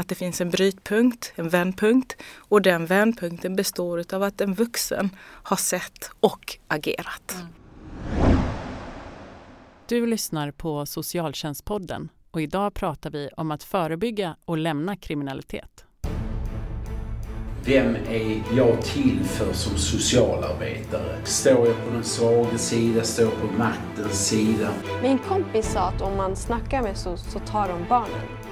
att det finns en brytpunkt, en vändpunkt och den vändpunkten består av att en vuxen har sett och agerat. Mm. Du lyssnar på Socialtjänstpodden och idag pratar vi om att förebygga och lämna kriminalitet. Vem är jag till för som socialarbetare? Står jag på den svaga sida? Står jag på maktens sida? Min kompis sa att om man snackar med SOS så tar de barnen.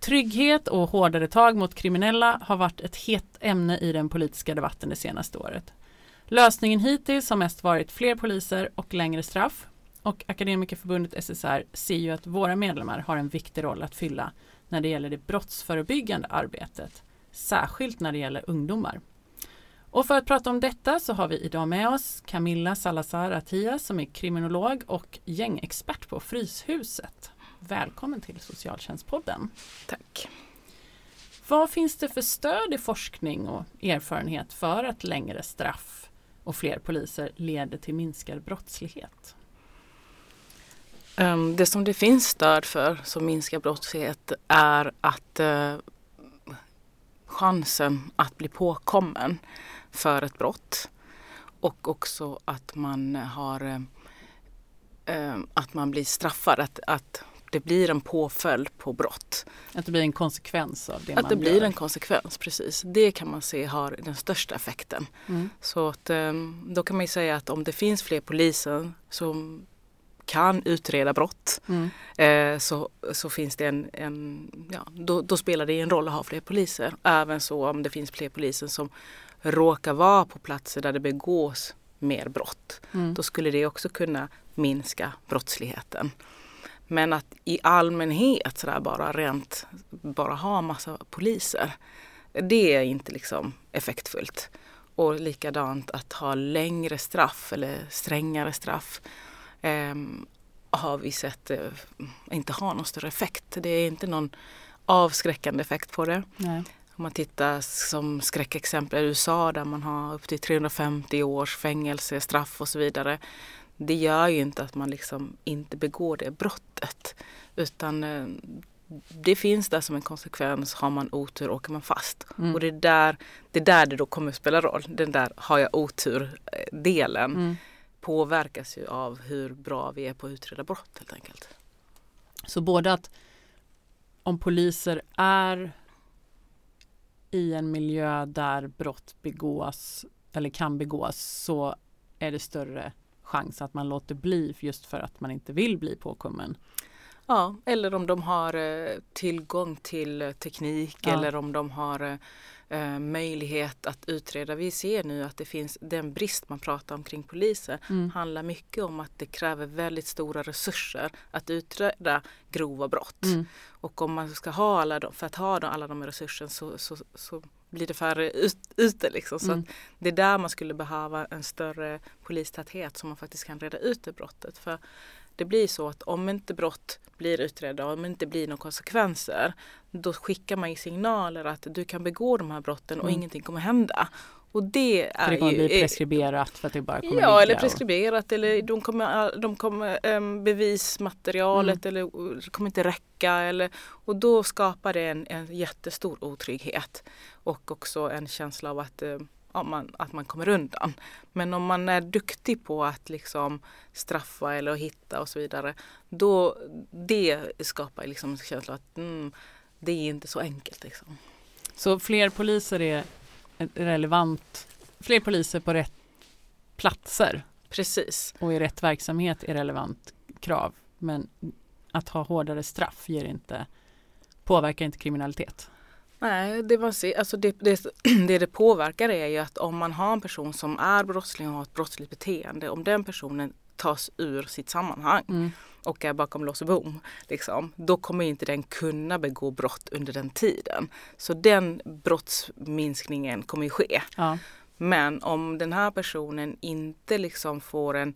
Trygghet och hårdare tag mot kriminella har varit ett hett ämne i den politiska debatten det senaste året. Lösningen hittills har mest varit fler poliser och längre straff. Och Akademikerförbundet SSR ser ju att våra medlemmar har en viktig roll att fylla när det gäller det brottsförebyggande arbetet. Särskilt när det gäller ungdomar. Och för att prata om detta så har vi idag med oss Camilla Salazar Atias som är kriminolog och gängexpert på Fryshuset. Välkommen till Socialtjänstpodden. Tack. Vad finns det för stöd i forskning och erfarenhet för att längre straff och fler poliser leder till minskad brottslighet? Ehm, det som det finns stöd för som minskar brottslighet är att uh, chansen att bli påkommen för ett brott och också att man har uh, att man blir straffad, att, att det blir en påföljd på brott. Att det blir en konsekvens av det att man det gör. blir en konsekvens, precis. Det kan man se har den största effekten. Mm. Så att, ehm, då kan man ju säga att om det finns fler poliser som kan utreda brott mm. eh, så, så finns det en, en ja, då, då, spelar det en roll att ha fler poliser. Även så om det finns fler poliser som råkar vara på platser där det begås mer brott. Mm. Då skulle det också kunna minska brottsligheten. Men att i allmänhet sådär bara rent, bara ha massa poliser. Det är inte liksom effektfullt. Och likadant att ha längre straff eller strängare straff eh, har vi sett eh, inte har någon större effekt. Det är inte någon avskräckande effekt på det. Nej. Om man tittar som skräckexempel i USA där man har upp till 350 års fängelse, straff och så vidare det gör ju inte att man liksom inte begår det brottet. Utan eh, det finns där som en konsekvens. Har man otur åker man fast. Mm. Och det är, där, det är där det då kommer att spela roll. Den där har jag otur-delen mm. påverkas ju av hur bra vi är på att utreda brott helt enkelt. Så både att om poliser är i en miljö där brott begås eller kan begås så är det större chans att man låter bli just för att man inte vill bli påkommen. Ja, eller om de har eh, tillgång till eh, teknik ja. eller om de har eh, möjlighet att utreda. Vi ser nu att det finns den brist man pratar om kring poliser mm. handlar mycket om att det kräver väldigt stora resurser att utreda grova brott. Mm. Och om man ska ha alla de, för att ha alla de resurserna så, så, så blir det färre ut, ute. Liksom. Så mm. det är där man skulle behöva en större polistäthet så man faktiskt kan reda ut det brottet. För det blir så att om inte brott blir utredda och om det inte blir några konsekvenser då skickar man ju signaler att du kan begå de här brotten och mm. ingenting kommer hända. Och det är för det kommer ju, bli preskriberat för att det bara kommer Ja, eller preskriberat och... eller de kommer, de kommer um, bevismaterialet mm. eller det kommer inte räcka. Eller, och då skapar det en, en jättestor otrygghet och också en känsla av att um, ja, man, att man kommer undan. Men om man är duktig på att liksom straffa eller hitta och så vidare. Då det skapar liksom en känsla av att mm, det är inte så enkelt. Liksom. Så fler poliser är relevant, fler poliser på rätt platser. Precis. Och i rätt verksamhet är relevant krav. Men att ha hårdare straff ger inte, påverkar inte kriminalitet. Nej, det, man ser, alltså det, det, det, det påverkar är ju att om man har en person som är brottsling och har ett brottsligt beteende, om den personen tas ur sitt sammanhang mm. och är bakom lås och bom, liksom, då kommer inte den kunna begå brott under den tiden. Så den brottsminskningen kommer ju ske. Ja. Men om den här personen inte liksom får en,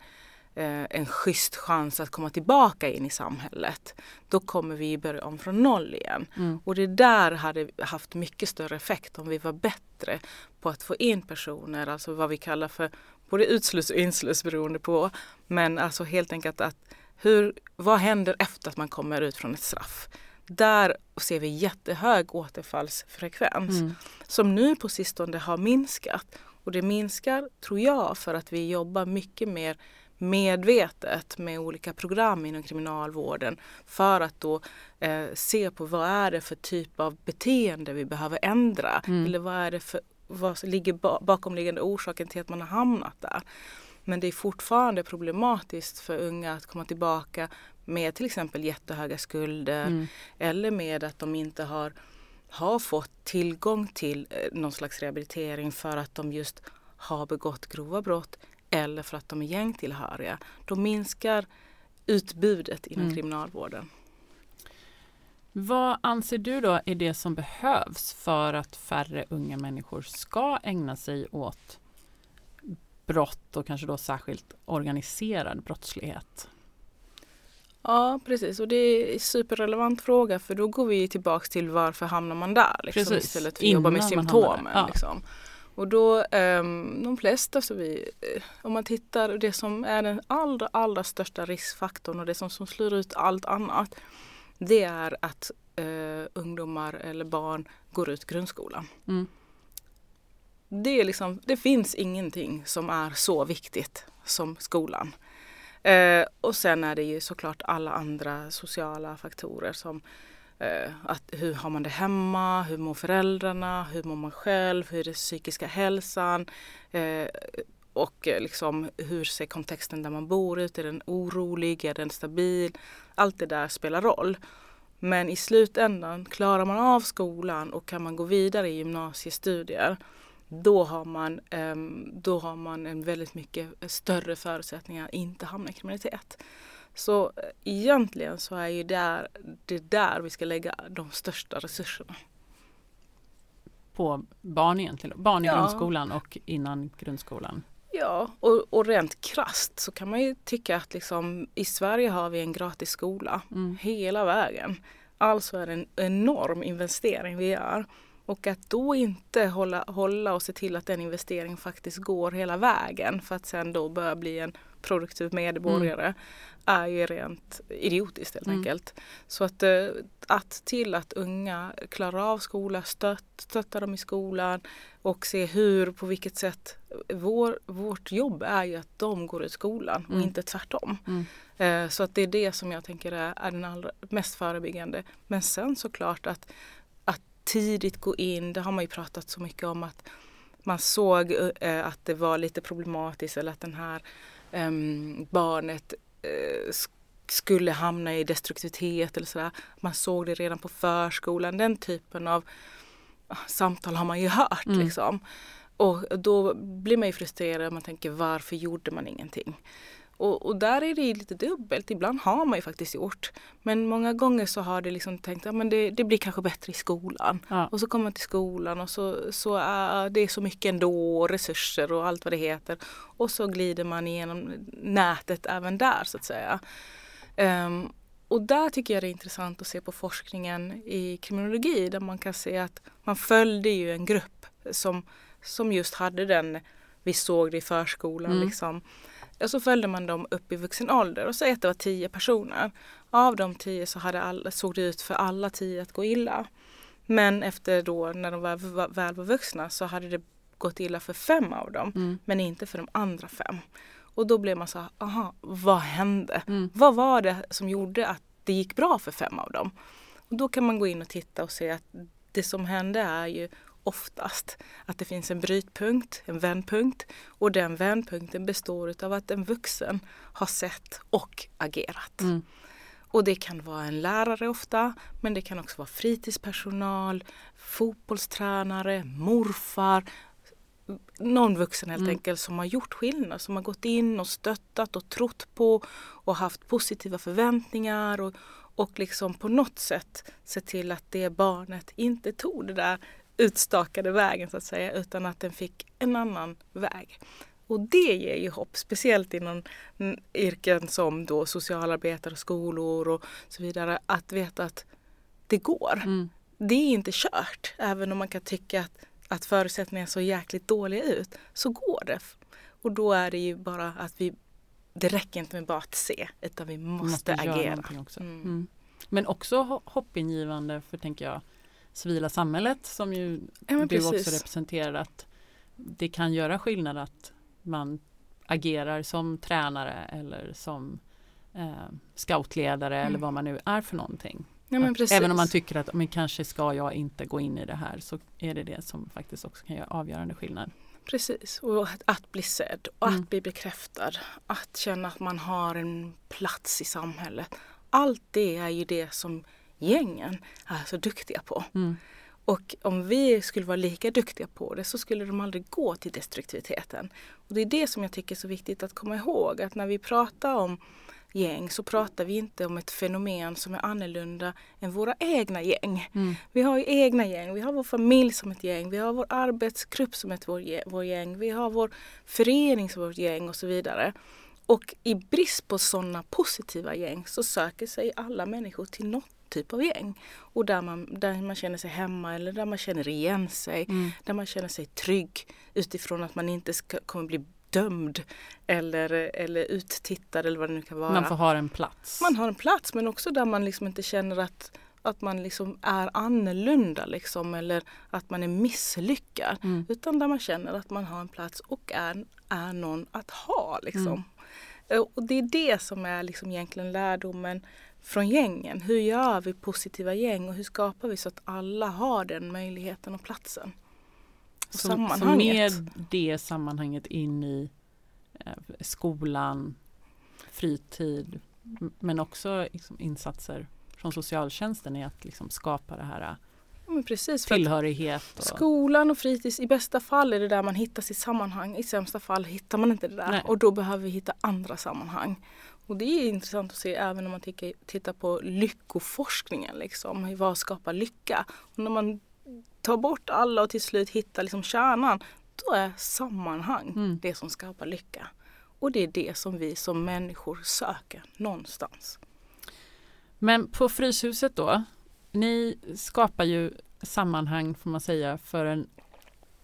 eh, en schysst chans att komma tillbaka in i samhället, då kommer vi börja om från noll igen. Mm. Och det där hade haft mycket större effekt om vi var bättre på att få in personer, alltså vad vi kallar för både utsluss och insluss beroende på. Men alltså helt enkelt att hur, vad händer efter att man kommer ut från ett straff? Där ser vi jättehög återfallsfrekvens Mm. som nu på sistone har minskat. Och det minskar, tror jag, för att vi jobbar mycket mer medvetet med olika program inom kriminalvården för att då eh, se på vad är det för typ av beteende vi behöver ändra Mm. eller vad är det för vad ligger ba- bakomliggande orsaken till att man har hamnat där. Men det är fortfarande problematiskt för unga att komma tillbaka med till exempel jättehöga skulder Mm. eller med att de inte har, har fått tillgång till eh, någon slags rehabilitering för att de just har begått grova brott eller för att de är gängtillhöriga. Då minskar utbudet inom Mm. kriminalvården. Vad anser du då är det som behövs för att färre unga människor ska ägna sig åt brott och kanske då särskilt organiserad brottslighet? Ja precis och det är en superrelevant fråga för då går vi tillbaks till varför hamnar man där liksom, Precis, istället för att jobba med innan hamnar där. symptomen. Ja. Liksom. Och då um, de flesta, så vi, eh, om man tittar, det som är den allra, allra största riskfaktorn och det som, som slår ut allt annat det är att eh, ungdomar eller barn går ut grundskolan. Mm. Det, är liksom, det finns ingenting som är så viktigt som skolan. Eh, och sen är det ju såklart alla andra sociala faktorer som eh, att hur har man det hemma, hur mår föräldrarna, hur mår man själv, hur är den psykiska hälsan eh, och eh, liksom hur ser kontexten där man bor ut, är den orolig, är den stabil? Allt det där spelar roll. Men i slutändan, klarar man av skolan och kan man gå vidare i gymnasiestudier då har man, ehm, då har man en väldigt mycket större förutsättningar att inte hamna i kriminalitet. Så eh, egentligen så är ju där, det är där vi ska lägga de största resurserna. På barn egentligen, barn i Ja. grundskolan och innan grundskolan. Ja, och, och rent krast så kan man ju tycka att liksom, i Sverige har vi en gratis skola Mm. hela vägen. Alltså är det en enorm investering vi gör. Och att då inte hålla, hålla och se till att den investeringen faktiskt går hela vägen för att sen då börja bli en produktiv medborgare är ju rent idiotiskt helt Mm. enkelt. Så att, eh, att till att unga klarar av skolan, stött, stötta dem i skolan och se hur, på vilket sätt vår, vårt jobb är ju att de går ut skolan och Mm. inte tvärtom. Mm. Eh, Så att det är det som jag tänker är, är den allra mest förebyggande. Men sen såklart att, att tidigt gå in, det har man ju pratat så mycket om att man såg eh, att det var lite problematiskt eller att den här barnet eh, sk- skulle hamna i destruktivitet eller sådär. Man såg det redan på förskolan. Den typen av ah, samtal har man ju hört Mm. liksom. Och då blir man ju frustrerad och man tänker varför gjorde man ingenting? Och, och där är det ju lite dubbelt. Ibland har man ju faktiskt gjort. Men många gånger så har det liksom tänkt att ja, det, det blir kanske bättre i skolan. Ja. Och så kommer man till skolan och så, så är det så mycket ändå, och resurser och allt vad det heter. Och så glider man igenom nätet även där så att säga. Ehm, och där tycker jag det är intressant att se på forskningen i kriminologi där man kan se att man följde ju en grupp som, som just hade den, vi såg det i förskolan Mm. liksom. Och så följde man dem upp i vuxen ålder och säg att det var tio personer. Av de tio så hade alla, såg det ut för alla tio att gå illa. Men efter då när de var, väl var vuxna så hade det gått illa för fem av dem Mm. men inte för de andra fem. Och då blev man så aha, vad hände? Mm. Vad var det som gjorde att det gick bra för fem av dem? Och då kan man gå in och titta och se att det som hände är ju oftast att det finns en brytpunkt, en vändpunkt och den vändpunkten består av att en vuxen har sett och agerat. Mm. Och det kan vara en lärare ofta, men det kan också vara fritidspersonal, fotbollstränare, morfar, någon vuxen helt Mm. enkelt som har gjort skillnad, som har gått in och stöttat och trott på och haft positiva förväntningar och, och liksom på något sätt sett till att det barnet inte tog det där utstakade vägen så att säga utan att den fick en annan väg. Och det ger ju hopp, speciellt inom yrken som då socialarbetare, skolor och så vidare, att veta att det går. Mm. Det är inte kört, även om man kan tycka att, att förutsättningarna ser jäkligt dåliga ut, så går det. Och då är det ju bara att vi, det räcker inte med bara att se, utan vi måste, måste agera. Också. Mm. Mm. Men också hoppingivande för, tänker jag, civila samhället som ju ja, du precis. också representerar att det kan göra skillnad att man agerar som tränare eller som eh, scoutledare mm. eller vad man nu är för någonting. Ja, även om man tycker att men kanske ska jag inte gå in i det här så är det det som faktiskt också kan göra avgörande skillnad. Precis, och att bli sedd och mm. att bli bekräftad. Att känna att man har en plats i samhället. Allt det är ju det som gängen är så duktiga på. Mm. Och om vi skulle vara lika duktiga på det så skulle de aldrig gå till destruktiviteten. Och det är det som jag tycker är så viktigt att komma ihåg att när vi pratar om gäng så pratar vi inte om ett fenomen som är annorlunda än våra egna gäng. Mm. Vi har ju egna gäng, vi har vår familj som ett gäng, vi har vår arbetsgrupp som ett vår, gäng, vi har vår förening som vårt gäng och så vidare. Och i brist på sådana positiva gäng så söker sig alla människor till något typ av gäng. Och där man, där man känner sig hemma eller där man känner igen sig. Mm. Där man känner sig trygg utifrån att man inte ska, kommer bli dömd eller, eller uttittad eller vad det nu kan vara. Man får ha en plats. Man har en plats men också där man liksom inte känner att, att man liksom är annorlunda liksom, eller att man är misslyckad. Mm. Utan där man känner att man har en plats och är, är någon att ha. Liksom. Mm. Och det är det som är liksom egentligen lärdomen från gängen. Hur gör vi positiva gäng och hur skapar vi så att alla har den möjligheten och platsen? Och så, sammanhanget. så med det sammanhanget in i eh, skolan, fritid men också liksom, insatser från socialtjänsten i att liksom, skapa det här Ja, precis, tillhörighet. Och... Skolan och fritids, i bästa fall är det där man hittar sitt sammanhang. I sämsta fall hittar man inte det där Nej. och då behöver vi hitta andra sammanhang. Och det är intressant att se även om man tittar på lyckoforskningen. Liksom. Vad skapar lycka? Och när man tar bort alla och till slut hittar liksom kärnan, då är sammanhang mm. det som skapar lycka. Och det är det som vi som människor söker någonstans. Men på Fryshuset då, ni skapar ju sammanhang får man säga för en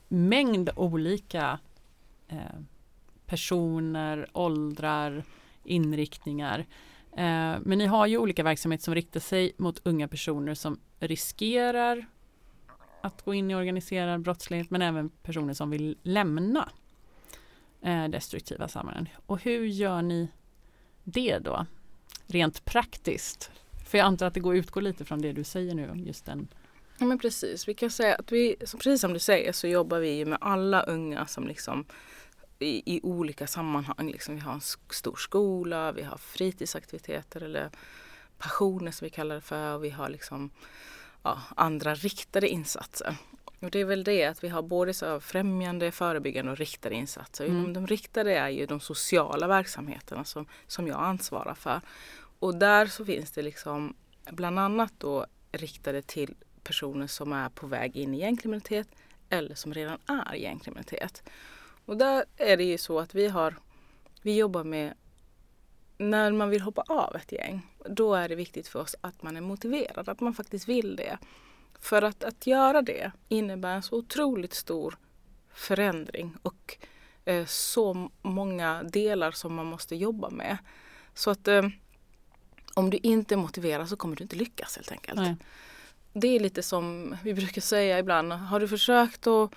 mängd olika eh, personer, åldrar, inriktningar. Eh, men ni har ju olika verksamheter som riktar sig mot unga personer som riskerar att gå in i organiserad brottslighet men även personer som vill lämna eh, destruktiva sammanhang. Och hur gör ni det då? Rent praktiskt. För jag antar att det går att utgå lite från det du säger nu just den Ja men precis, vi kan säga att vi, precis som du säger så jobbar vi med alla unga som liksom i, i olika sammanhang. Liksom, vi har en stor skola, vi har fritidsaktiviteter eller passioner som vi kallar det för och vi har liksom ja, andra riktade insatser. Och det är väl det att vi har både så främjande, förebyggande och riktade insatser. Mm. De riktade är ju de sociala verksamheterna som, som jag ansvarar för. Och där så finns det liksom bland annat då riktade till personer som är på väg in i gängkriminalitet eller som redan är gängkriminalitet. Och där är det ju så att vi har, vi jobbar med när man vill hoppa av ett gäng, då är det viktigt för oss att man är motiverad, att man faktiskt vill det. För att, att göra det innebär en så otroligt stor förändring och eh, så många delar som man måste jobba med. Så att eh, om du inte är motiverad så kommer du inte lyckas helt enkelt. Nej. Det är lite som vi brukar säga ibland, har du försökt att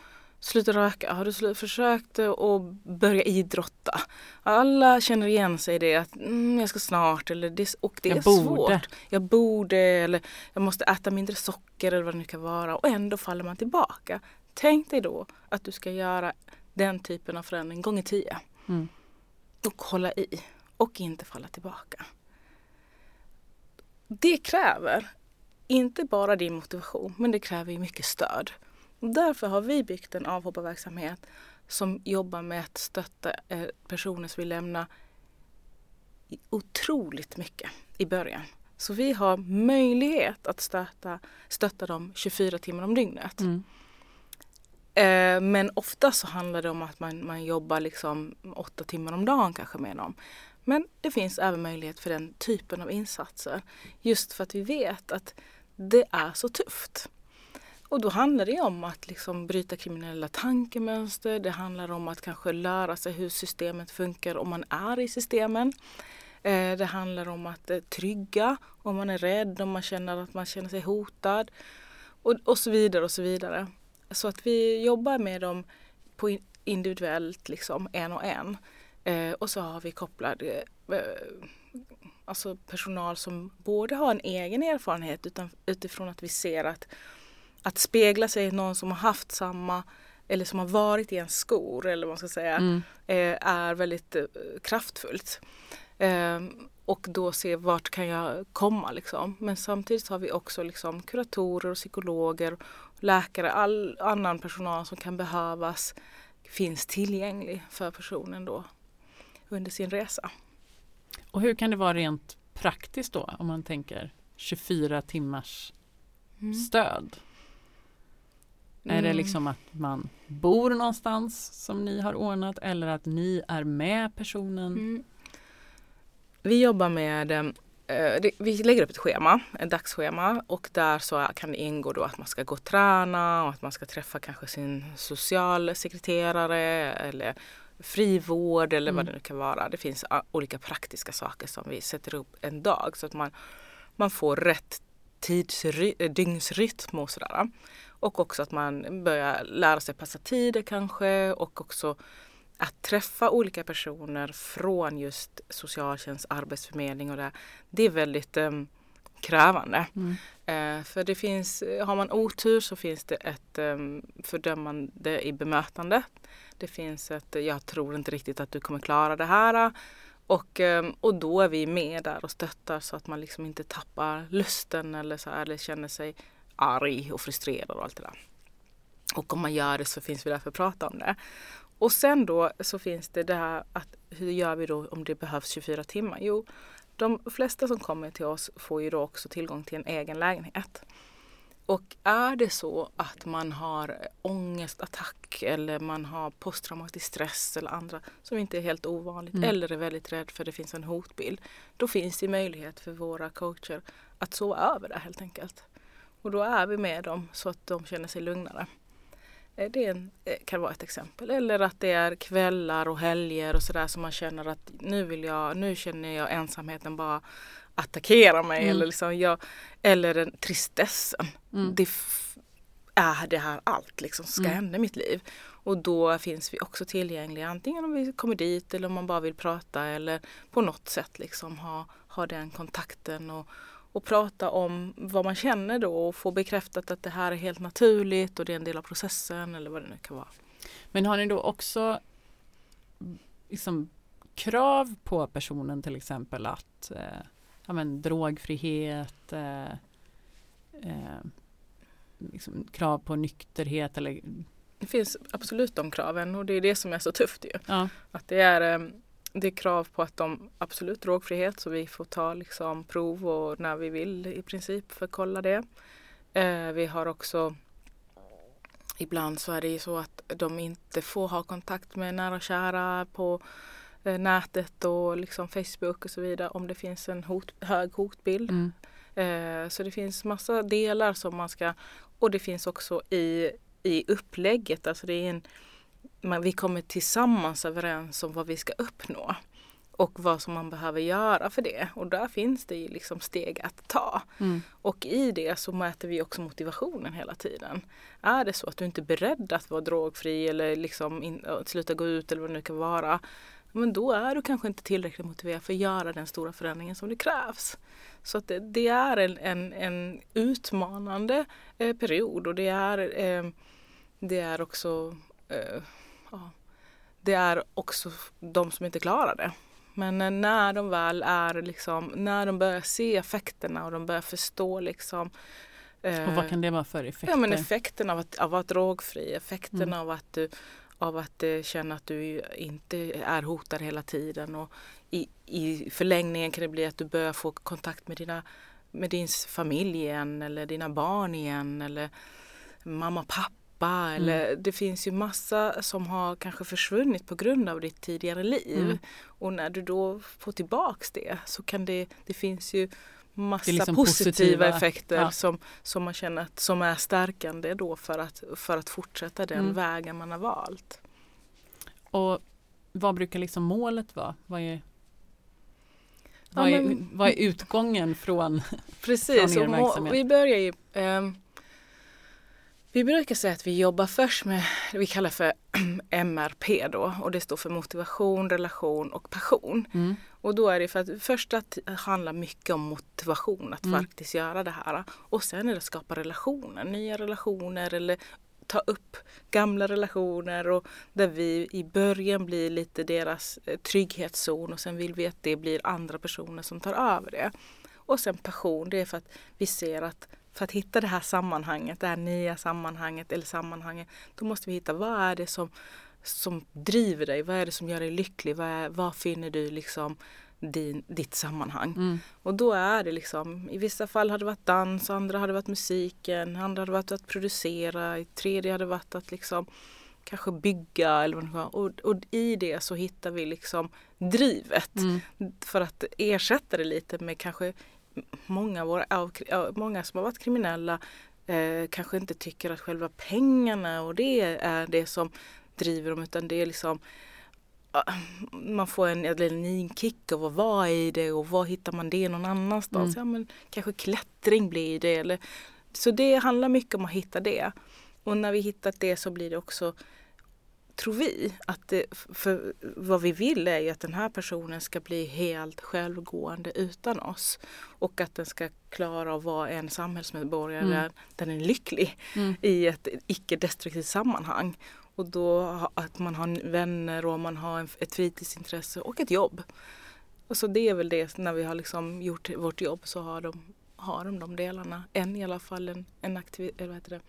Sluta röka. Har du försökt att börja idrotta? Alla känner igen sig i det att mm, jag ska snart eller det, och det jag är borde. svårt. Jag borde eller jag måste äta mindre socker eller vad det nu kan vara och ändå faller man tillbaka. Tänk dig då att du ska göra den typen av förändring gånger tio. Mm. Och hålla i och inte falla tillbaka. Det kräver inte bara din motivation men det kräver mycket stöd. Därför har vi byggt en avhopparverksamhet som jobbar med att stötta eh, personer som vill lämna otroligt mycket i början. Så vi har möjlighet att stötta, stötta dem 24 timmar om dygnet. Mm. Eh, men ofta så handlar det om att man, man jobbar liksom åtta timmar om dagen kanske med dem. Men det finns även möjlighet för den typen av insatser. Just för att vi vet att det är så tufft. Och då handlar det om att liksom bryta kriminella tankemönster. Det handlar om att kanske lära sig hur systemet funkar om man är i systemen. Eh, det handlar om att eh, trygga om man är rädd, om man känner att man känner sig hotad. Och, och så vidare och så vidare. Så att vi jobbar med dem på individuellt, liksom en och en. Eh, och så har vi kopplad eh, alltså personal som både har en egen erfarenhet utan, utifrån att vi ser att att spegla sig i någon som har haft samma eller som har varit i en skor eller vad man ska säga mm. eh, är väldigt eh, kraftfullt. Eh, och då se vart kan jag komma liksom. Men samtidigt har vi också liksom kuratorer och psykologer, läkare, all annan personal som kan behövas finns tillgänglig för personen då under sin resa. Och hur kan det vara rent praktiskt då om man tänker 24 timmars mm. stöd? Mm. Är det mm. liksom att man bor någonstans som ni har ordnat eller att ni är med personen? Mm. Vi jobbar med eh, vi lägger upp ett schema, ett dagsschema och där så kan det ingå då att man ska gå och träna och att man ska träffa kanske sin socialsekreterare eller frivård eller mm. vad det nu kan vara. Det finns olika praktiska saker som vi sätter upp en dag så att man, man får rätt dygnsrytm och sådär. Och också att man börjar lära sig passa tider kanske och också att träffa olika personer från just socialtjänst, arbetsförmedling och det. Det är väldigt um, krävande. Mm. Uh, för det finns, har man otur så finns det ett um, fördömande i bemötandet. Det finns ett, jag tror inte riktigt att du kommer klara det här. Och, ehm, och då är vi med där och stöttar så att man liksom inte tappar lusten eller, så här, eller känner sig arg och frustrerad och allt det där. Och om man gör det så finns vi där för att prata om det. Och sen då så finns det det här att hur gör vi då om det behövs 24 timmar? Jo, de flesta som kommer till oss får ju då också tillgång till en egen lägenhet. Och är det så att man har ångestattack eller man har posttraumatisk stress eller andra som inte är helt ovanligt mm. eller är väldigt rädd för det finns en hotbild. Då finns det möjlighet för våra coacher att sova över det helt enkelt. Och då är vi med dem så att de känner sig lugnare. Eh, det en, eh, kan vara ett exempel. Eller att det är kvällar och helger och sådär som man känner att nu vill jag, nu känner jag ensamheten bara attackera mig. Mm. Eller, liksom jag, eller den tristessen. Mm. Det är det här allt liksom som ska mm. hända i mitt liv. Och då finns vi också tillgängliga antingen om vi kommer dit eller om man bara vill prata eller på något sätt liksom ha, ha den kontakten och, och prata om vad man känner då och få bekräftat att det här är helt naturligt och det är en del av processen eller vad det nu kan vara. Men har ni då också liksom, krav på personen till exempel att eh, ja, men, drogfrihet, eh, eh, liksom, krav på nykterhet eller det finns absolut de kraven och det är det som är så tufft ju. Ja. Att det är eh, det är krav på att de absolut drogfrihet så vi får ta liksom prov och när vi vill i princip för att kolla det. Eh, vi har också Ibland så är det ju så att de inte får ha kontakt med nära och kära på nätet och liksom Facebook och så vidare om det finns en hot, hög hotbild. Mm. Eh, så det finns massa delar som man ska och det finns också i, i upplägget, alltså det är en men vi kommer tillsammans överens om vad vi ska uppnå och vad som man behöver göra för det. Och där finns det liksom steg att ta. Mm. Och i det så mäter vi också motivationen hela tiden. Är det så att du inte är beredd att vara drogfri eller liksom in, sluta gå ut eller vad det nu kan vara. Men då är du kanske inte tillräckligt motiverad för att göra den stora förändringen som det krävs. Så att det, det är en, en, en utmanande eh, period och det är, eh, det är också eh, ja, det är också de som inte klarar det. Men när de väl är liksom, när de börjar se effekterna och de börjar förstå liksom eh, Och vad kan det vara för effekter? Ja men effekten av att, av att vara drogfri, effekten mm. av att du av att uh, känna att du inte är hotad hela tiden och i, i förlängningen kan det bli att du börjar få kontakt med dina med din familj igen eller dina barn igen eller mamma och pappa jobba eller det finns ju massa som har kanske försvunnit på grund av ditt tidigare liv. Mm. Och när du då får tillbaks det så kan det, det finns ju massa liksom positiva, positiva, effekter ja. som, som man känner att, som är stärkande då för att, för att fortsätta den Mm. vägen man har valt. Och vad brukar liksom målet vara? Vad är, Ja, vad är, men- vad är utgången från? Precis, Från er verksamhet. vi börjar ju ehm, vi brukar säga att vi jobbar först med det vi kallar för MRP då och det står för motivation, relation och passion. Mm. Och då är det för att först att det handlar mycket om motivation att Mm. faktiskt göra det här. Och sen är det att skapa relationer, nya relationer eller ta upp gamla relationer och där vi i början blir lite deras eh, trygghetszon och sen vill vi att det blir andra personer som tar över det. Och sen passion, det är för att vi ser att för att hitta det här sammanhanget, det här nya sammanhanget eller sammanhanget, då måste vi hitta vad är det som, som driver dig, vad är det som gör dig lycklig, vad, är, vad finner du liksom din, ditt sammanhang. Mm. Och då är det liksom, i vissa fall har det varit dans, andra har det varit musiken, andra har det varit att producera, i tredje har det varit att liksom kanske bygga eller vad. Och, och i det så hittar vi liksom drivet Mm. för att ersätta det lite med kanske många, våra, många som har varit kriminella eh, kanske inte tycker att själva pengarna och det är det som driver dem utan det är liksom ja, man får en adrenalinkick av att vara i det och var hittar man det någon annanstans? Mm. Ja, men kanske klättring blir det. Eller, så det handlar mycket om att hitta det. Och när vi hittat det så blir det också tror vi att det, för vad vi vill är ju att den här personen ska bli helt självgående utan oss. Och att den ska klara att vara en samhällsmedborgare Mm. där den är lycklig Mm. i ett icke-destruktivt sammanhang. Och då att man har vänner och man har ett fritidsintresse och ett jobb. Och så det är väl det, när vi har liksom gjort vårt jobb så har de, har de de delarna. En i alla fall, en, en aktivitet, eller vad heter det?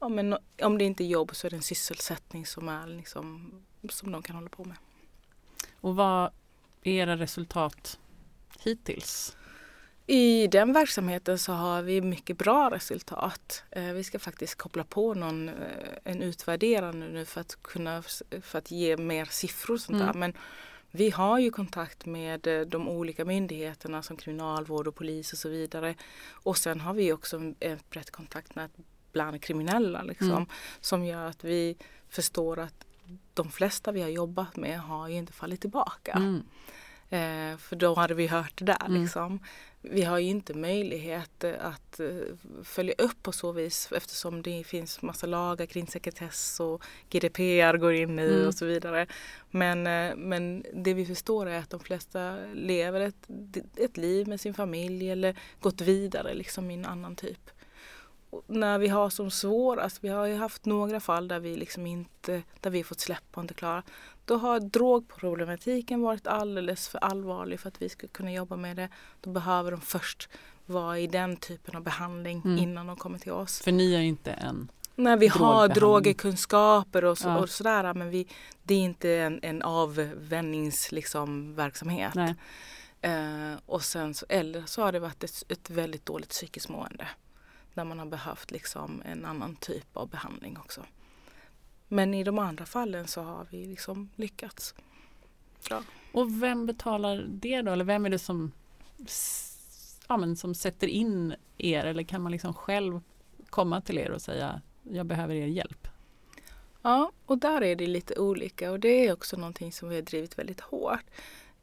Ja, men om det inte är jobb så är det en sysselsättning som, är liksom, som de kan hålla på med. Och vad är era resultat hittills? I den verksamheten så har vi mycket bra resultat. Eh, Vi ska faktiskt koppla på någon, eh, en utvärderande nu för att kunna för att ge mer siffror och sånt Mm. där. Men vi har ju kontakt med eh, de olika myndigheterna som kriminalvård och polis och så vidare. Och sen har vi också ett brett kontaktnät bland kriminella liksom, Mm. som gör att vi förstår att de flesta vi har jobbat med har ju inte fallit tillbaka. Mm. Eh, för då hade vi hört det där Mm. liksom. Vi har ju inte möjlighet eh, att eh, följa upp på så vis eftersom det finns massa lagar kring sekretess och GDPR går in i Mm. och så vidare. Men, eh, men det vi förstår är att de flesta lever ett, ett liv med sin familj eller gått vidare liksom i en annan typ. När vi har som svårast, vi har ju haft några fall där vi liksom inte, där vi fått släppa och inte klara. Då har drogproblematiken varit alldeles för allvarlig för att vi ska kunna jobba med det. Då behöver de först vara i den typen av behandling Mm. innan de kommer till oss. För ni är inte en När vi har drogkunskaper och, så, Ja. och sådär men vi, det är inte en, en avvändningsverksamhet. Liksom, verksamhet. Nej. Eh, och sen så, eller så har det varit ett, ett väldigt dåligt psykiskt mående. Där man har behövt liksom en annan typ av behandling också. Men i de andra fallen så har vi liksom lyckats. Bra. Och vem betalar det då? Eller vem är det som, ja, men som sätter in er? Eller kan man liksom själv komma till er och säga jag behöver er hjälp? Ja, och där är det lite olika och det är också någonting som vi har drivit väldigt hårt.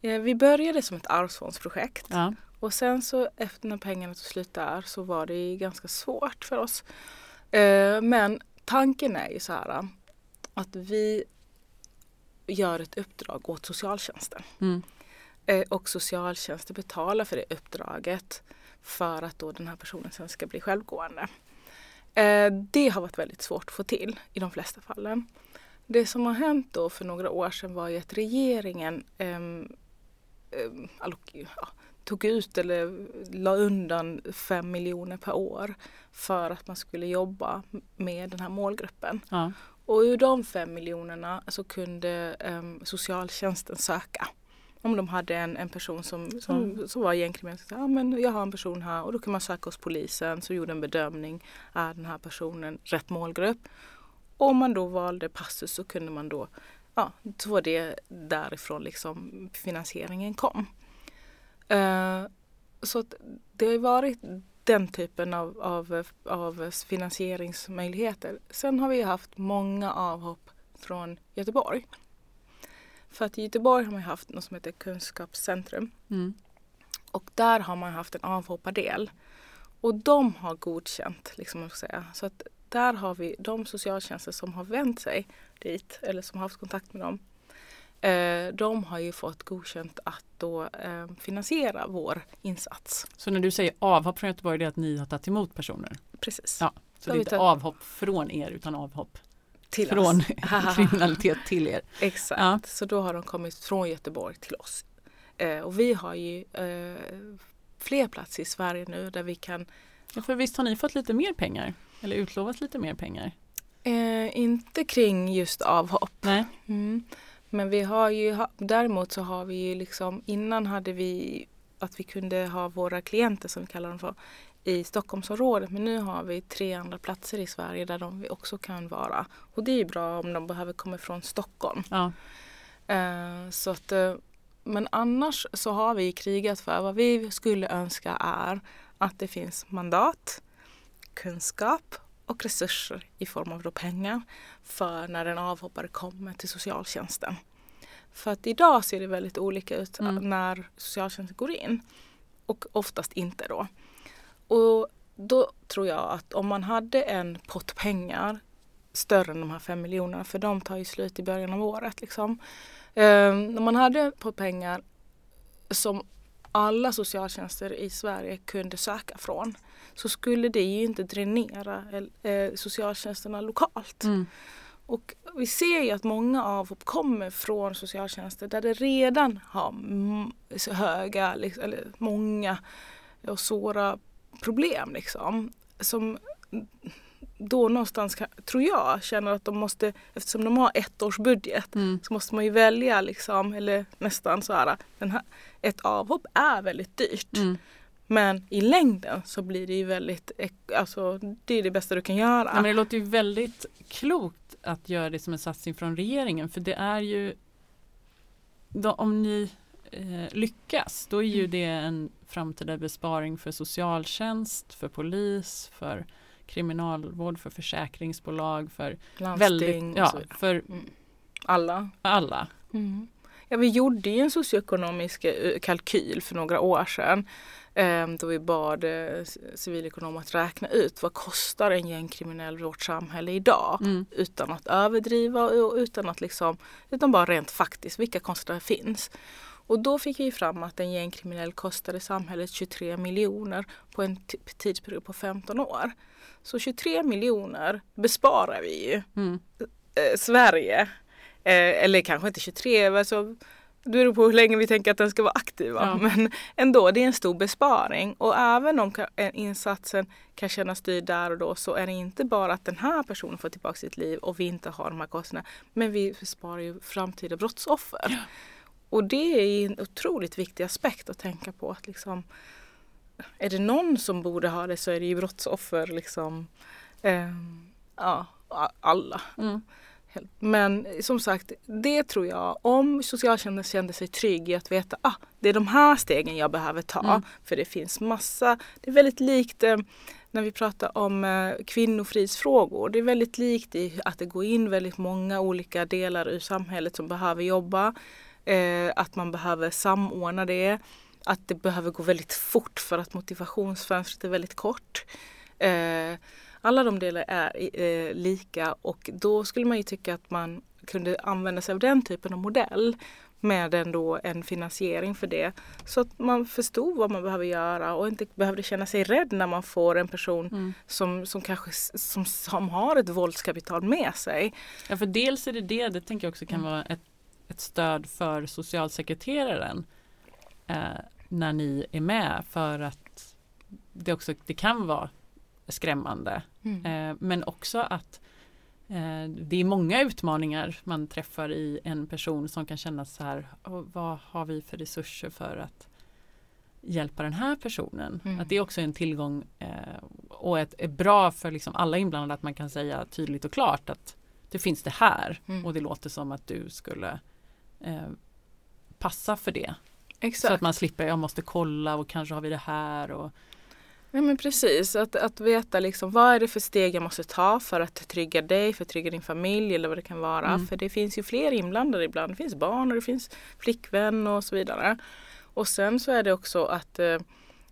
Eh, vi började som ett arvsfondsprojekt Ja. och sen så efter när pengarna tog slut där så var det ganska svårt för oss. Eh, men tanken är ju så här att vi gör ett uppdrag åt socialtjänsten. Mm. Eh, och socialtjänsten betalar för det uppdraget för att då den här personen sen ska bli självgående. Eh, det har varit väldigt svårt att få till i de flesta fallen. Det som har hänt då för några år sedan var ju att regeringen ehm, ehm, alloc- ja, tog ut eller la undan fem miljoner per år för att man skulle jobba med den här målgruppen. Ja. Och ur de fem miljonerna så kunde em, socialtjänsten söka. Om de hade en, en person som, som, som var gängkriminell. Ja, men jag har en person här och då kan man söka hos polisen. Så gjorde en bedömning. Är den här personen rätt målgrupp? om man då valde passus så kunde man då, ja, så var det därifrån liksom finansieringen kom. Eh, så det har varit den typen av, av, av finansieringsmöjligheter. Sen har vi haft många avhopp från Göteborg. För att i Göteborg har man haft något som heter kunskapscentrum. Mm. Och där har man haft en avhoppardel. Och de har godkänt, liksom man ska säga. Så att där har vi de socialtjänster som har vänt sig dit eller som har haft kontakt med dem. Eh, de har ju fått godkänt att då eh, finansiera vår insats. Så när du säger avhopp från Göteborg, det är att ni har tagit emot personer? Precis. Ja, så det är inte avhopp från er utan avhopp till från kriminalitet till er. Exakt, Ja. så då har de kommit från Göteborg till oss. Eh, och vi har ju eh, fler platser i Sverige nu där vi kan, Ja, för visst har ni fått lite mer pengar? Eller utlovat lite mer pengar? eh, inte kring just avhopp. Nej. Mm. Men vi har ju, däremot så har vi ju liksom, innan hade vi att vi kunde ha våra klienter som vi kallar dem för i Stockholmsområdet. Men nu har vi tre andra platser i Sverige där de vi också kan vara. Och det är ju bra om de behöver komma från Stockholm. Ja. Eh, så att, eh, men annars så har vi krigat för vad vi skulle önska är att det finns mandat, kunskap och resurser i form av pengar för när en avhoppare kommer till socialtjänsten. För att idag ser det väldigt olika ut Mm. när socialtjänsten går in och oftast inte då. Och då tror jag att om man hade en pott pengar större än de här fem miljonerna för de tar ju slut i början av året liksom. Um, om man hade en pott pengar som alla socialtjänster i Sverige kunde söka från så skulle det ju inte dränera eh, socialtjänsterna lokalt. Mm. Och vi ser ju att många avhopp kommer från socialtjänster där det redan har höga, liksom, eller många och svåra problem liksom. Som då någonstans, tror jag, känner att de måste, eftersom de har ett års budget Mm. så måste man ju välja liksom, eller nästan så här, här ett avhopp är väldigt dyrt. Mm. Men i längden så blir det ju väldigt, alltså det är det bästa du kan göra. Ja, men det låter ju väldigt klokt att göra det som en satsning från regeringen för det är ju då, om ni eh, lyckas då är ju Mm. det en framtida besparing för socialtjänst, för polis, för kriminalvård, för försäkringsbolag, för Landsting väldigt, ja, för Alla. alla. Mm. Ja, vi gjorde ju en socioekonomisk eh, kalkyl för några år sedan. eh, Då vi bad eh, civilekonomer att räkna ut vad kostar en gängkriminell vårt samhälle idag. Mm. Utan att överdriva och utan att liksom, utan bara rent faktiskt vilka kostnader finns. Och då fick vi fram att en gängkriminell kostade samhället 23 miljoner på en tidsperiod på 15 år. Så 23 miljoner besparar vi ju Mm. eh, Sverige. Eh, eller kanske inte 23, alltså, det beror på hur länge vi tänker att den ska vara aktiv. Ja. Men ändå, det är en stor besparing. Och även om eh, insatsen kan kännas dyr där och då så är det inte bara att den här personen får tillbaka sitt liv och vi inte har de här kostnaderna. Men vi besparar ju framtida brottsoffer. Och det är en otroligt viktig aspekt att tänka på. Att liksom, är det någon som borde ha det så är det ju brottsoffer. Liksom, Ehm, ja, alla. Mm. Men som sagt, det tror jag, om socialtjänsten kände sig trygg i att veta ah, det är de här stegen jag behöver ta. Mm. För det finns massa, det är väldigt likt eh, när vi pratar om eh, kvinnofridsfrågor. Det är väldigt likt i att det går in väldigt många olika delar ur samhället som behöver jobba. Eh, att man behöver samordna det. Att det behöver gå väldigt fort för att motivationsfönstret är väldigt kort. Eh, alla de delar är eh, lika och då skulle man ju tycka att man kunde använda sig av den typen av modell med ändå en finansiering för det. Så att man förstod vad man behöver göra och inte behövde känna sig rädd när man får en person Mm. som, som kanske som, som har ett våldskapital med sig. Ja, för dels är det det, det tänker jag också kan Mm. vara ett, ett stöd för socialsekreteraren eh, när ni är med för att det också det kan vara skrämmande. Eh, men också att eh, det är många utmaningar man träffar i en person som kan känna så här, "Åh, vad har vi för resurser för att hjälpa den här personen? Mm. Att det är också en tillgång eh, och ett, är bra för liksom alla inblandade att man kan säga tydligt och klart att det finns det här Mm. och det låter som att du skulle eh, passa för det. Exakt. Så att man slipper, jag måste kolla och kanske har vi det här. Och, Ja men precis, att, att veta liksom vad är det för steg jag måste ta för att trygga dig, för att trygga din familj eller vad det kan vara. Mm. För det finns ju fler inblandade ibland. Det finns barn och det finns flickvän och så vidare. Och sen så är det också att, eh,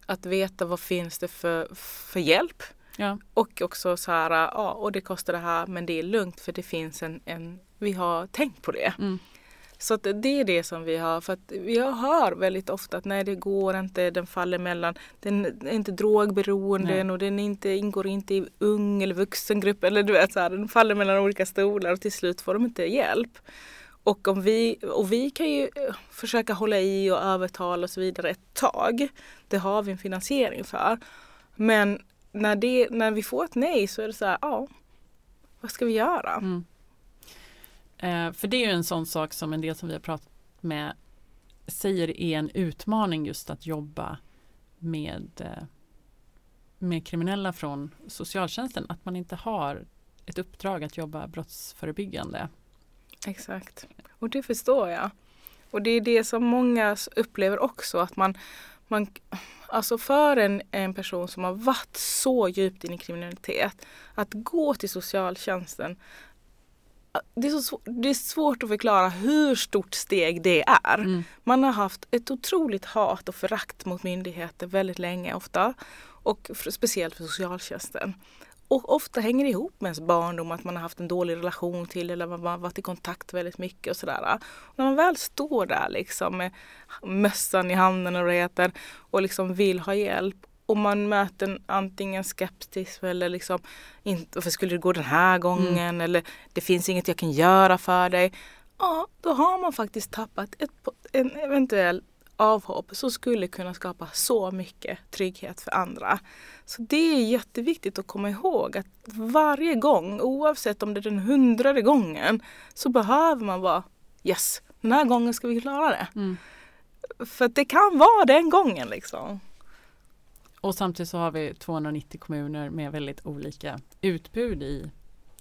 att veta vad finns det för, för hjälp. ja. Och också så här, ja och det kostar det här men det är lugnt för det finns en, en vi har tänkt på det. Mm. Så det är det som vi har. För att vi hör väldigt ofta att nej det går inte, den faller mellan, den är inte drogberoende Nej. och den inte, ingår inte i ung eller vuxengrupp eller du vet så här, den faller mellan olika stolar och till slut får de inte hjälp. Och, om vi, och vi kan ju eh, försöka hålla i och övertala och så vidare ett tag. Det har vi en finansiering för. Men när, det, när vi får ett nej så är det så här, ja, vad ska vi göra? Mm. Eh, för det är ju en sån sak som en del som vi har pratat med säger är en utmaning just att jobba med, eh, med kriminella från socialtjänsten. Att man inte har ett uppdrag att jobba brottsförebyggande. Exakt. Och det förstår jag. Och det är det som många upplever också att man, man alltså för en, en person som har varit så djupt in i kriminalitet att gå till socialtjänsten det är, så, det är svårt att förklara hur stort steg det är. Mm. Man har haft ett otroligt hat och förakt mot myndigheter väldigt länge ofta. Och för, speciellt för socialtjänsten. Och ofta hänger det ihop med ens barndom, att man har haft en dålig relation till eller man har varit i kontakt väldigt mycket och sådär. Och när man väl står där liksom med mössan i handen och det heter och liksom vill ha hjälp och man möter antingen skepsis eller liksom inte, varför skulle det gå den här gången eller det finns inget jag kan göra för dig. Ja, då har man faktiskt tappat ett, en eventuell avhopp som skulle kunna skapa så mycket trygghet för andra. Så det är jätteviktigt att komma ihåg att varje gång, oavsett om det är den hundrade gången, så behöver man vara yes, den här gången ska vi klara det. Mm. För det kan vara den gången liksom. Och samtidigt så har vi 290 kommuner med väldigt olika utbud i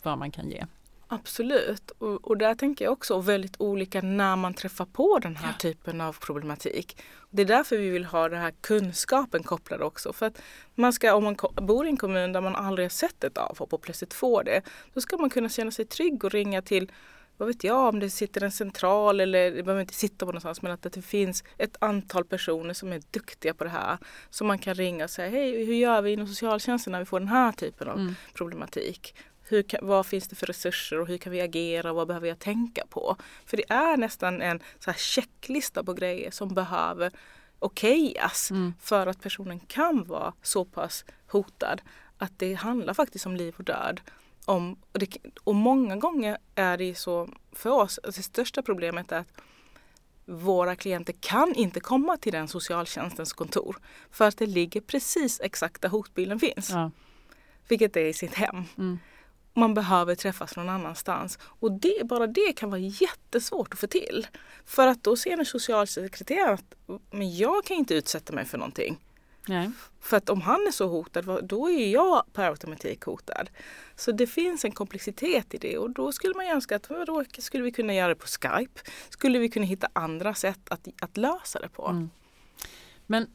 vad man kan ge. Absolut. Och, och där tänker jag också väldigt olika när man träffar på den här Ja. typen av problematik. Det är därför vi vill ha den här kunskapen kopplad också. För att man ska, om man bor i en kommun där man aldrig har sett ett avhopp och plötsligt får det, då ska man kunna känna sig trygg och ringa till vad vet jag, om det sitter en central eller det behöver inte sitta på någonstans men att det finns ett antal personer som är duktiga på det här. Som man kan ringa och säga, hej hur gör vi inom socialtjänsten när vi får den här typen av Mm. problematik. Hur kan, vad finns det för resurser och hur kan vi agera och vad behöver jag tänka på? För det är nästan en så här checklista på grejer som behöver okejas Mm. för att personen kan vara så pass hotad att det handlar faktiskt om liv och död. Om, och, det, och många gånger är det så för oss, att det största problemet är att våra klienter kan inte komma till den socialtjänstens kontor för att det ligger precis exakt där hotbilden finns Ja. vilket är i sitt hem. Mm. Man behöver träffas någon annanstans. Och det, bara det kan vara jättesvårt att få till. För att då ser en socialsekreterare att men jag kan inte utsätta mig för någonting. Nej. För att om han är så hotad, då är jag per automatik hotad. Så det finns en komplexitet i det och då skulle man ju önska att vadå, skulle vi kunna göra det på Skype? Skulle vi kunna hitta andra sätt att, att lösa det på? Mm. Men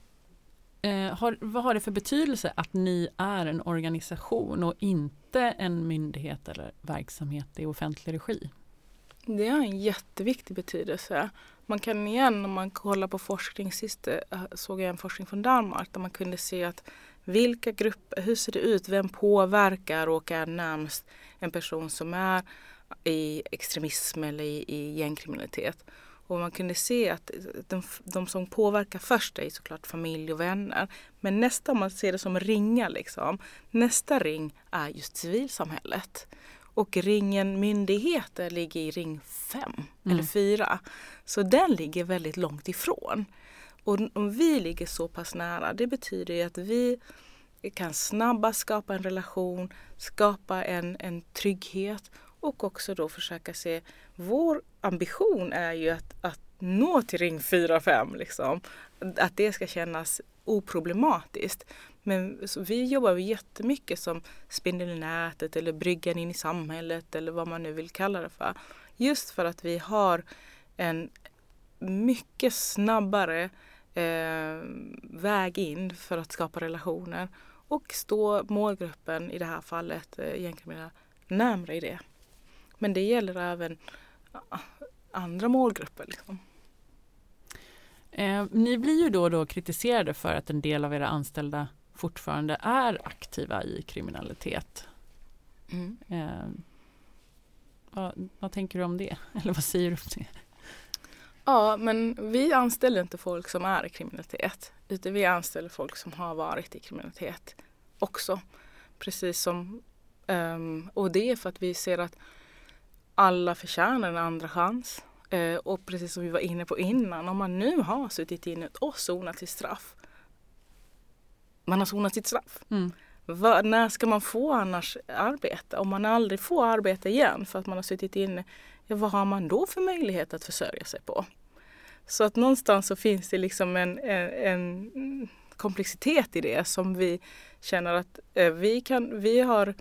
eh, har, vad har det för betydelse att ni är en organisation och inte en myndighet eller verksamhet i offentlig regi? Det har en jätteviktig betydelse. Man kan igen, om man kollar på forskning, sist eh, såg jag en forskning från Danmark där man kunde se att vilka grupper, hur ser det ut, vem påverkar och är närmst en person som är i extremism eller i, i gängkriminalitet. Och man kunde se att de, de som påverkar först är såklart familj och vänner. Men nästa, om man ser det som ringar liksom, nästa ring är just civilsamhället. Och ringen myndigheter ligger i ring 5 Mm. eller 4. Så den ligger väldigt långt ifrån. Och om vi ligger så pass nära, det betyder ju att vi kan snabbast skapa en relation, skapa en, en trygghet och också då försöka se, vår ambition är ju att, att nå till ring 4-5 liksom. Att det ska kännas oproblematiskt. Men så vi jobbar jättemycket som spindeln i nätet eller bryggan in i samhället eller vad man nu vill kalla det för. Just för att vi har en mycket snabbare eh, väg in för att skapa relationer och stå målgruppen, i det här fallet eh, gängkriminella, närmare i det. Men det gäller även ah, andra målgrupper. Liksom. Eh, ni blir ju då och då kritiserade för att en del av era anställda fortfarande är aktiva i kriminalitet. Mm. Eh, vad, vad, tänker du om det? Eller vad säger du om det? Ja, men vi anställer inte folk som är i kriminalitet. Utan vi anställer folk som har varit i kriminalitet också. Precis som, um, och det är för att vi ser att alla förtjänar en andra chans. Uh, och precis som vi var inne på innan, om man nu har suttit inne och sonat sitt straff. Man har sonat sitt straff. Mm. Var, när ska man få annars arbeta? Om man aldrig får arbeta igen för att man har suttit inne, ja, vad har man då för möjlighet att försörja sig på? Så att någonstans så finns det liksom en, en, en komplexitet i det som vi känner att eh, vi, kan, vi har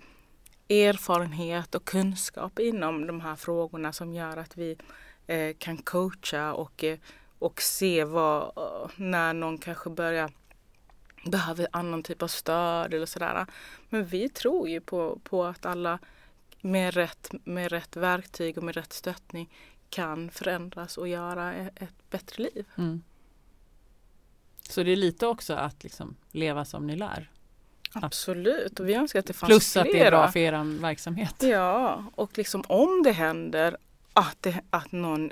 erfarenhet och kunskap inom de här frågorna som gör att vi eh, kan coacha och, eh, och se vad, när någon kanske börjar behöver annan typ av stöd eller sådär. Men vi tror ju på, på att alla med rätt, med rätt verktyg och med rätt stöttning kan förändras och göra e-, ett bättre liv. Mm. Så det är lite också att liksom leva som ni lär? Absolut, och vi önskar att det fanns Plus flera. att det är bra för er verksamhet. Ja, och liksom om det händer att, det, att någon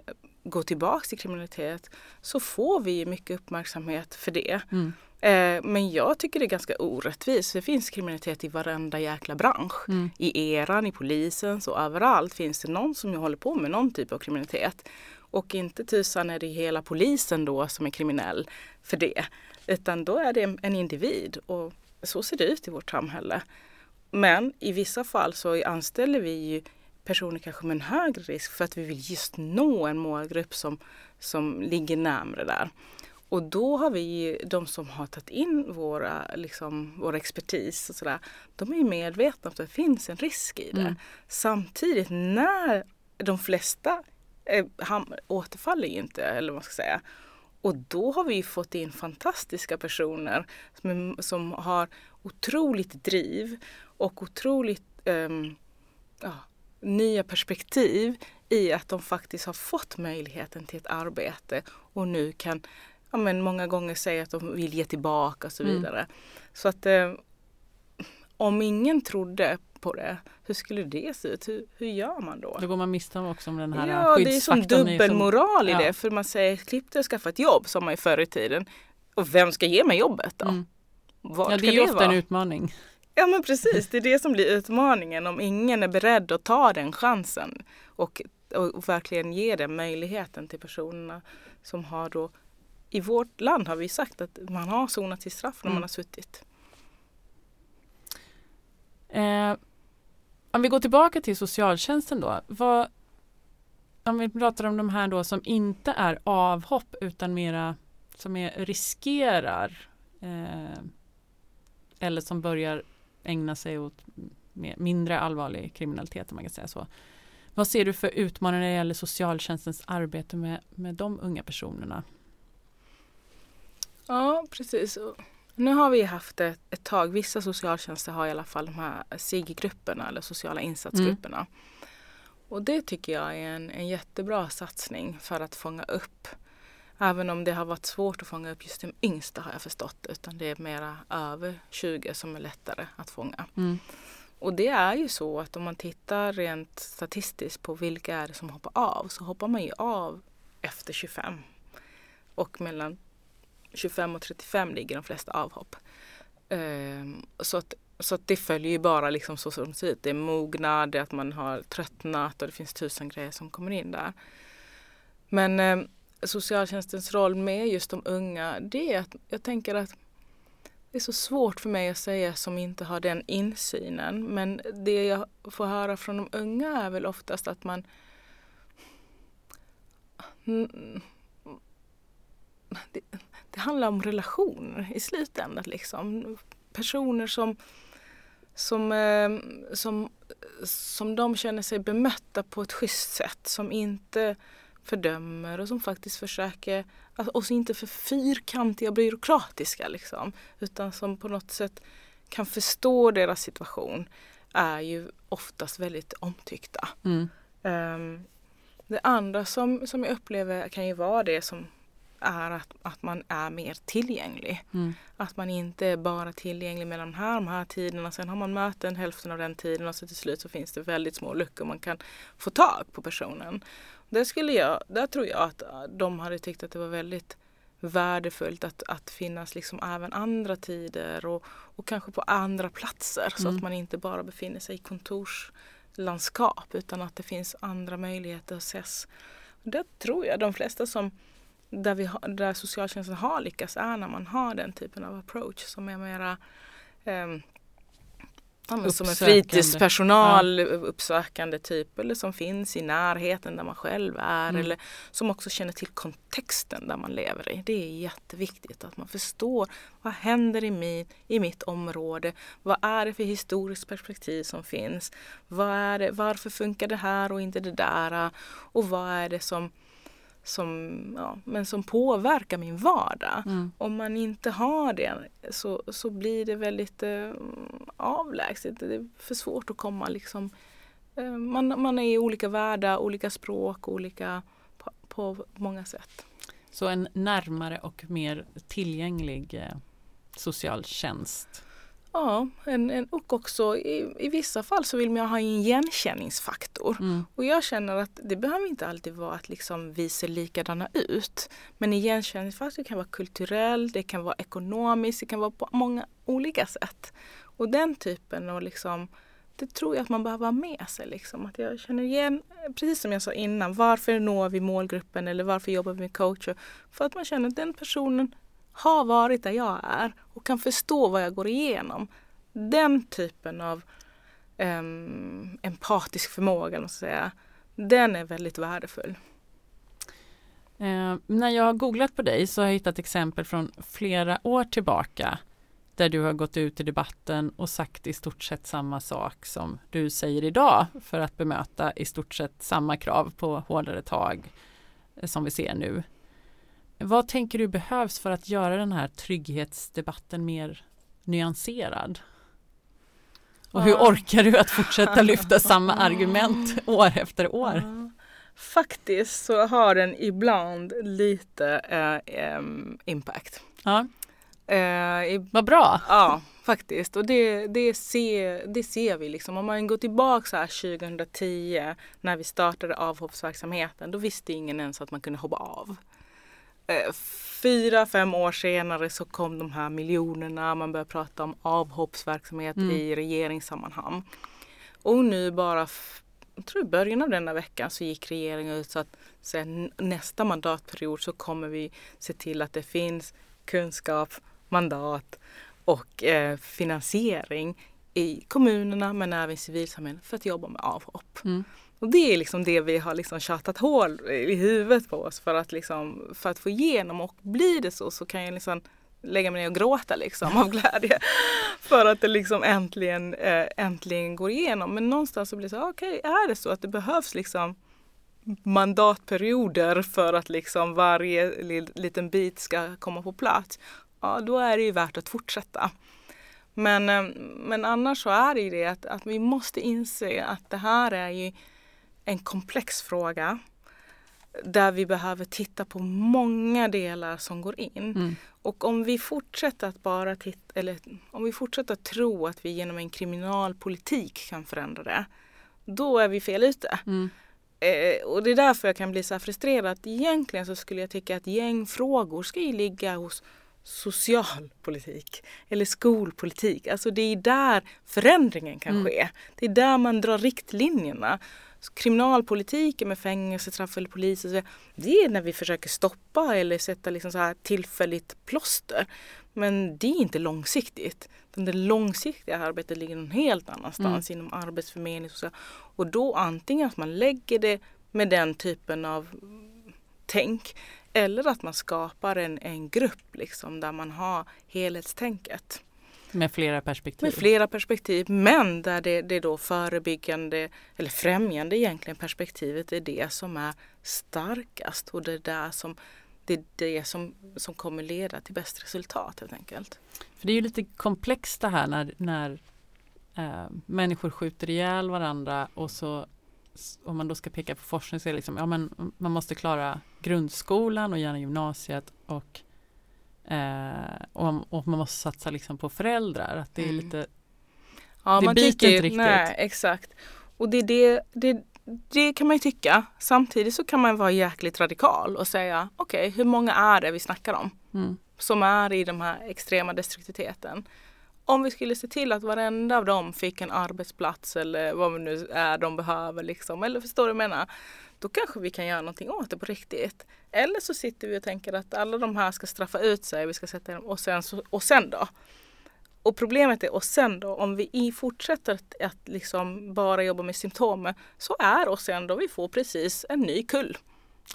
går tillbaks till kriminalitet så får vi mycket uppmärksamhet för det. Mm. Eh, men jag tycker det är ganska orättvist. Det finns kriminalitet i varenda jäkla bransch. Mm. I eran, i polisen, så överallt finns det någon som håller på med någon typ av kriminalitet. Och inte tusan är det hela polisen då som är kriminell för det. Utan då är det en individ och så ser det ut i vårt samhälle. Men i vissa fall så anställer vi ju personer kanske med en högre risk för att vi vill just nå en målgrupp som, som ligger närmre där. Och då har vi, de som har tagit in våra, liksom, vår expertis och sådär, de är medvetna om att det finns en risk i det. Mm. Samtidigt när de flesta eh, återfaller ju inte, eller vad man ska säga. Och då har vi fått in fantastiska personer som, som har otroligt driv och otroligt ja, nya perspektiv i att de faktiskt har fått möjligheten till ett arbete och nu kan ja, men många gånger säga att de vill ge tillbaka och så mm. vidare. Mm. Så att eh, om ingen trodde på det, hur skulle det se ut? Hur, hur gör man då? Då går man miste också om den här Ja, det är som dubbelmoral i ja. det. För man säger klipp dig och skaffa ett jobb som man ju förr i tiden. Och vem ska ge mig jobbet då? Mm. ja, det är ju ofta vara? en utmaning. Ja men precis, det är det som blir utmaningen om ingen är beredd att ta den chansen och, och verkligen ge den möjligheten till personerna som har då i vårt land har vi sagt att man har sonat sitt straff när mm. man har suttit. Eh, om vi går tillbaka till socialtjänsten då. Vad, om vi pratar om de här då som inte är avhopp utan mera som är riskerar eh, eller som börjar ägna sig åt mindre allvarlig kriminalitet om man kan säga så. Vad ser du för utmaningar när det gäller socialtjänstens arbete med, med de unga personerna? Ja, precis. Nu har vi haft ett, ett tag, vissa socialtjänster har i alla fall de här SIG-grupperna eller sociala insatsgrupperna. Mm. Och det tycker jag är en, en jättebra satsning för att fånga upp. Även om det har varit svårt att fånga upp just de yngsta har jag förstått. Utan det är mera över 20 som är lättare att fånga. Mm. Och det är ju så att om man tittar rent statistiskt på vilka är det som hoppar av så hoppar man ju av efter 25. Och mellan 25 och 35 ligger de flesta avhopp. Um, så att, så att det följer ju bara liksom så som det ser ut. Det är mognad, det är att man har tröttnat och det finns tusen grejer som kommer in där. Men um, socialtjänstens roll med just de unga, det är att jag tänker att det är så svårt för mig att säga som inte har den insynen. Men det jag får höra från de unga är väl oftast att man det, det handlar om relationer i slutändan. Liksom. Personer som, som, eh, som, som de känner sig bemötta på ett schysst sätt. Som inte fördömer och som faktiskt försöker, alltså, och som inte för fyrkantiga och byråkratiska liksom. Utan som på något sätt kan förstå deras situation är ju oftast väldigt omtyckta. Mm. Um, det andra som, som jag upplever kan ju vara det som är att, att man är mer tillgänglig. Mm. Att man inte är bara tillgänglig mellan de här, de här tiderna. Sen har man möten hälften av den tiden och så till slut så finns det väldigt små luckor man kan få tag på personen. Det skulle jag, där tror jag att de hade tyckt att det var väldigt värdefullt att, att finnas liksom även andra tider och, och kanske på andra platser så Mm. att man inte bara befinner sig i kontorslandskap utan att det finns andra möjligheter att ses. Det tror jag de flesta som där, vi har, där socialtjänsten har lyckats är när man har den typen av approach som är mera ehm, ja, som en fritidspersonal, uppsökande typ eller som finns i närheten där man själv är Mm. eller som också känner till kontexten där man lever i. Det är jätteviktigt att man förstår vad händer i, min, i mitt område? Vad är det för historiskt perspektiv som finns? Vad är det, varför funkar det här och inte det där? Och vad är det som som, ja, men som påverkar min vardag. Mm. Om man inte har det så, så blir det väldigt eh, avlägset. Det är för svårt att komma liksom. Eh, man, man är i olika världar, olika språk, olika på, på många sätt. Så en närmare och mer tillgänglig eh, socialtjänst. Ja, en, en, och också i, i vissa fall så vill man ha en igenkänningsfaktor. Mm. Och jag känner att det behöver inte alltid vara att liksom vi ser likadana ut. Men igenkänningsfaktor kan vara kulturell, det kan vara ekonomiskt, det kan vara på många olika sätt. Och den typen av liksom, det tror jag att man behöver ha med sig. Liksom. Att jag känner igen, precis som jag sa innan, varför når vi målgruppen eller varför jobbar vi med coacher? För att man känner att den personen har varit där jag är och kan förstå vad jag går igenom. Den typen av um, empatisk förmåga, måste säga, den är väldigt värdefull. Eh, när jag har googlat på dig så har jag hittat exempel från flera år tillbaka där du har gått ut i debatten och sagt i stort sett samma sak som du säger idag för att bemöta i stort sett samma krav på hårdare tag eh, som vi ser nu. Vad tänker du behövs för att göra den här trygghetsdebatten mer nyanserad? Och hur orkar du att fortsätta lyfta samma argument år efter år? Faktiskt så har den ibland lite eh, impact. Ja, Eh, i, vad bra. ja, faktiskt. Och det, det, ser, det ser vi liksom. Om man går tillbaka så här 2010 när vi startade avhoppsverksamheten, då visste ingen ens att man kunde hoppa av. Eh, fyra, fem år senare så kom de här miljonerna, man började prata om avhoppsverksamhet Mm. i regeringssammanhang. Och nu bara, jag tror i början av denna vecka så gick regeringen ut så att sen nästa mandatperiod så kommer vi se till att det finns kunskap, mandat och eh, finansiering i kommunerna men även i civilsamhället för att jobba med avhopp. Mm. Och det är liksom det vi har liksom tjatat hål i huvudet på oss för att, liksom, för att få igenom och blir det så så kan jag liksom lägga mig ner och gråta liksom av glädje. för att det liksom äntligen, eh, äntligen går igenom. Men någonstans så blir det så, okej är det så att det behövs liksom mandatperioder för att liksom varje li- liten bit ska komma på plats. Ja, då är det ju värt att fortsätta. Men, eh, men annars så är det ju det att, att vi måste inse att det här är ju en komplex fråga där vi behöver titta på många delar som går in. Mm. Och om vi fortsätter att bara titta, eller om vi fortsätter att tro att vi genom en kriminalpolitik kan förändra det, då är vi fel ute. Mm. Eh, och det är därför jag kan bli så frustrerad. Egentligen så skulle jag tycka att gängfrågor ska ju ligga hos socialpolitik eller skolpolitik. Alltså det är där förändringen kan Mm. ske. Det är där man drar riktlinjerna. Kriminalpolitiken med fängelsestraff eller polis, och så vidare, det är när vi försöker stoppa eller sätta liksom så här tillfälligt plåster. Men det är inte långsiktigt. Det långsiktiga arbetet ligger någon helt annanstans inom arbetsförmedling. Och, så. och då antingen att man lägger det med den typen av tänk Eller att man skapar en, en grupp liksom där man har helhetstänket. Med flera perspektiv? Med flera perspektiv, men där det, det då förebyggande eller främjande egentligen perspektivet är det som är starkast och det är där som det är det som, som kommer leda till bäst resultat helt enkelt. För det är ju lite komplext det här när, när eh, människor skjuter ihjäl varandra och så om man då ska peka på forskning så är det liksom, ja men man måste klara grundskolan och gärna gymnasiet och, eh, och, och, man måste satsa liksom på föräldrar. Att det är mm. lite Ja, det man biter tycker, inte riktigt. Nej, exakt. Och det, det, det, det kan man ju tycka. Samtidigt så kan man vara jäkligt radikal och säga okej, okay, hur många är det vi snackar om? Mm. Som är i den här extrema destruktiviteten. Om vi skulle se till att varenda av dem fick en arbetsplats eller vad det nu är de behöver liksom. Eller förstår du vad jag menar? Då kanske vi kan göra någonting åt det på riktigt. Eller så sitter vi och tänker att alla de här ska straffa ut sig. Vi ska sätta dem och sen, och sen då? Och problemet är, och sen då, om vi fortsätter att, att liksom bara jobba med symptomen så är och sen då vi får precis en ny kull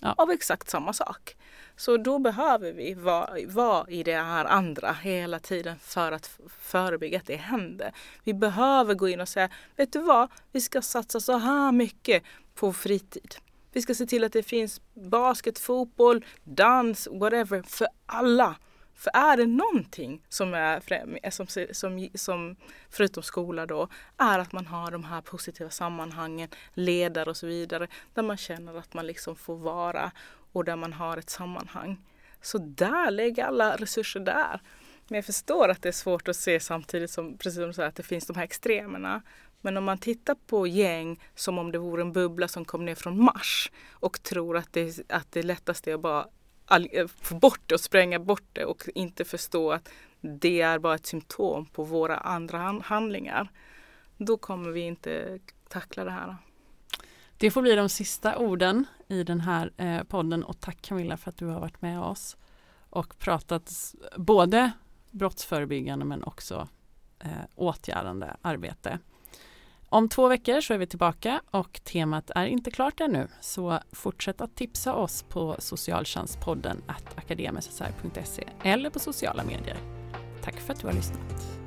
ja. av exakt samma sak. Så då behöver vi vara, vara i det här andra hela tiden för att förebygga att det händer. Vi behöver gå in och säga, vet du vad, vi ska satsa så här mycket på fritid. Vi ska se till att det finns basket, fotboll, dans, whatever för alla. För är det någonting som är eh, som, som, som, förutom skola då, är att man har de här positiva sammanhangen, ledare och så vidare, där man känner att man liksom får vara och där man har ett sammanhang. Så där, lägg alla resurser där. Men jag förstår att det är svårt att se samtidigt som, precis som du säger, att det finns de här extremerna. Men om man tittar på gäng som om det vore en bubbla som kom ner från Mars och tror att det, att det lättaste är att bara Eh, få bort det och spränga bort det och inte förstå att det är bara ett symptom på våra andra handlingar. Då kommer vi inte tackla det här. Det får bli de sista orden i den här eh, podden och tack Camilla för att du har varit med oss och pratat både brottsförebyggande men också eh, åtgärdande arbete. Om två veckor så är vi tillbaka och temat är inte klart ännu. Så fortsätt att tipsa oss på socialtjänstpodden akademissr.se eller på sociala medier. Tack för att du har lyssnat.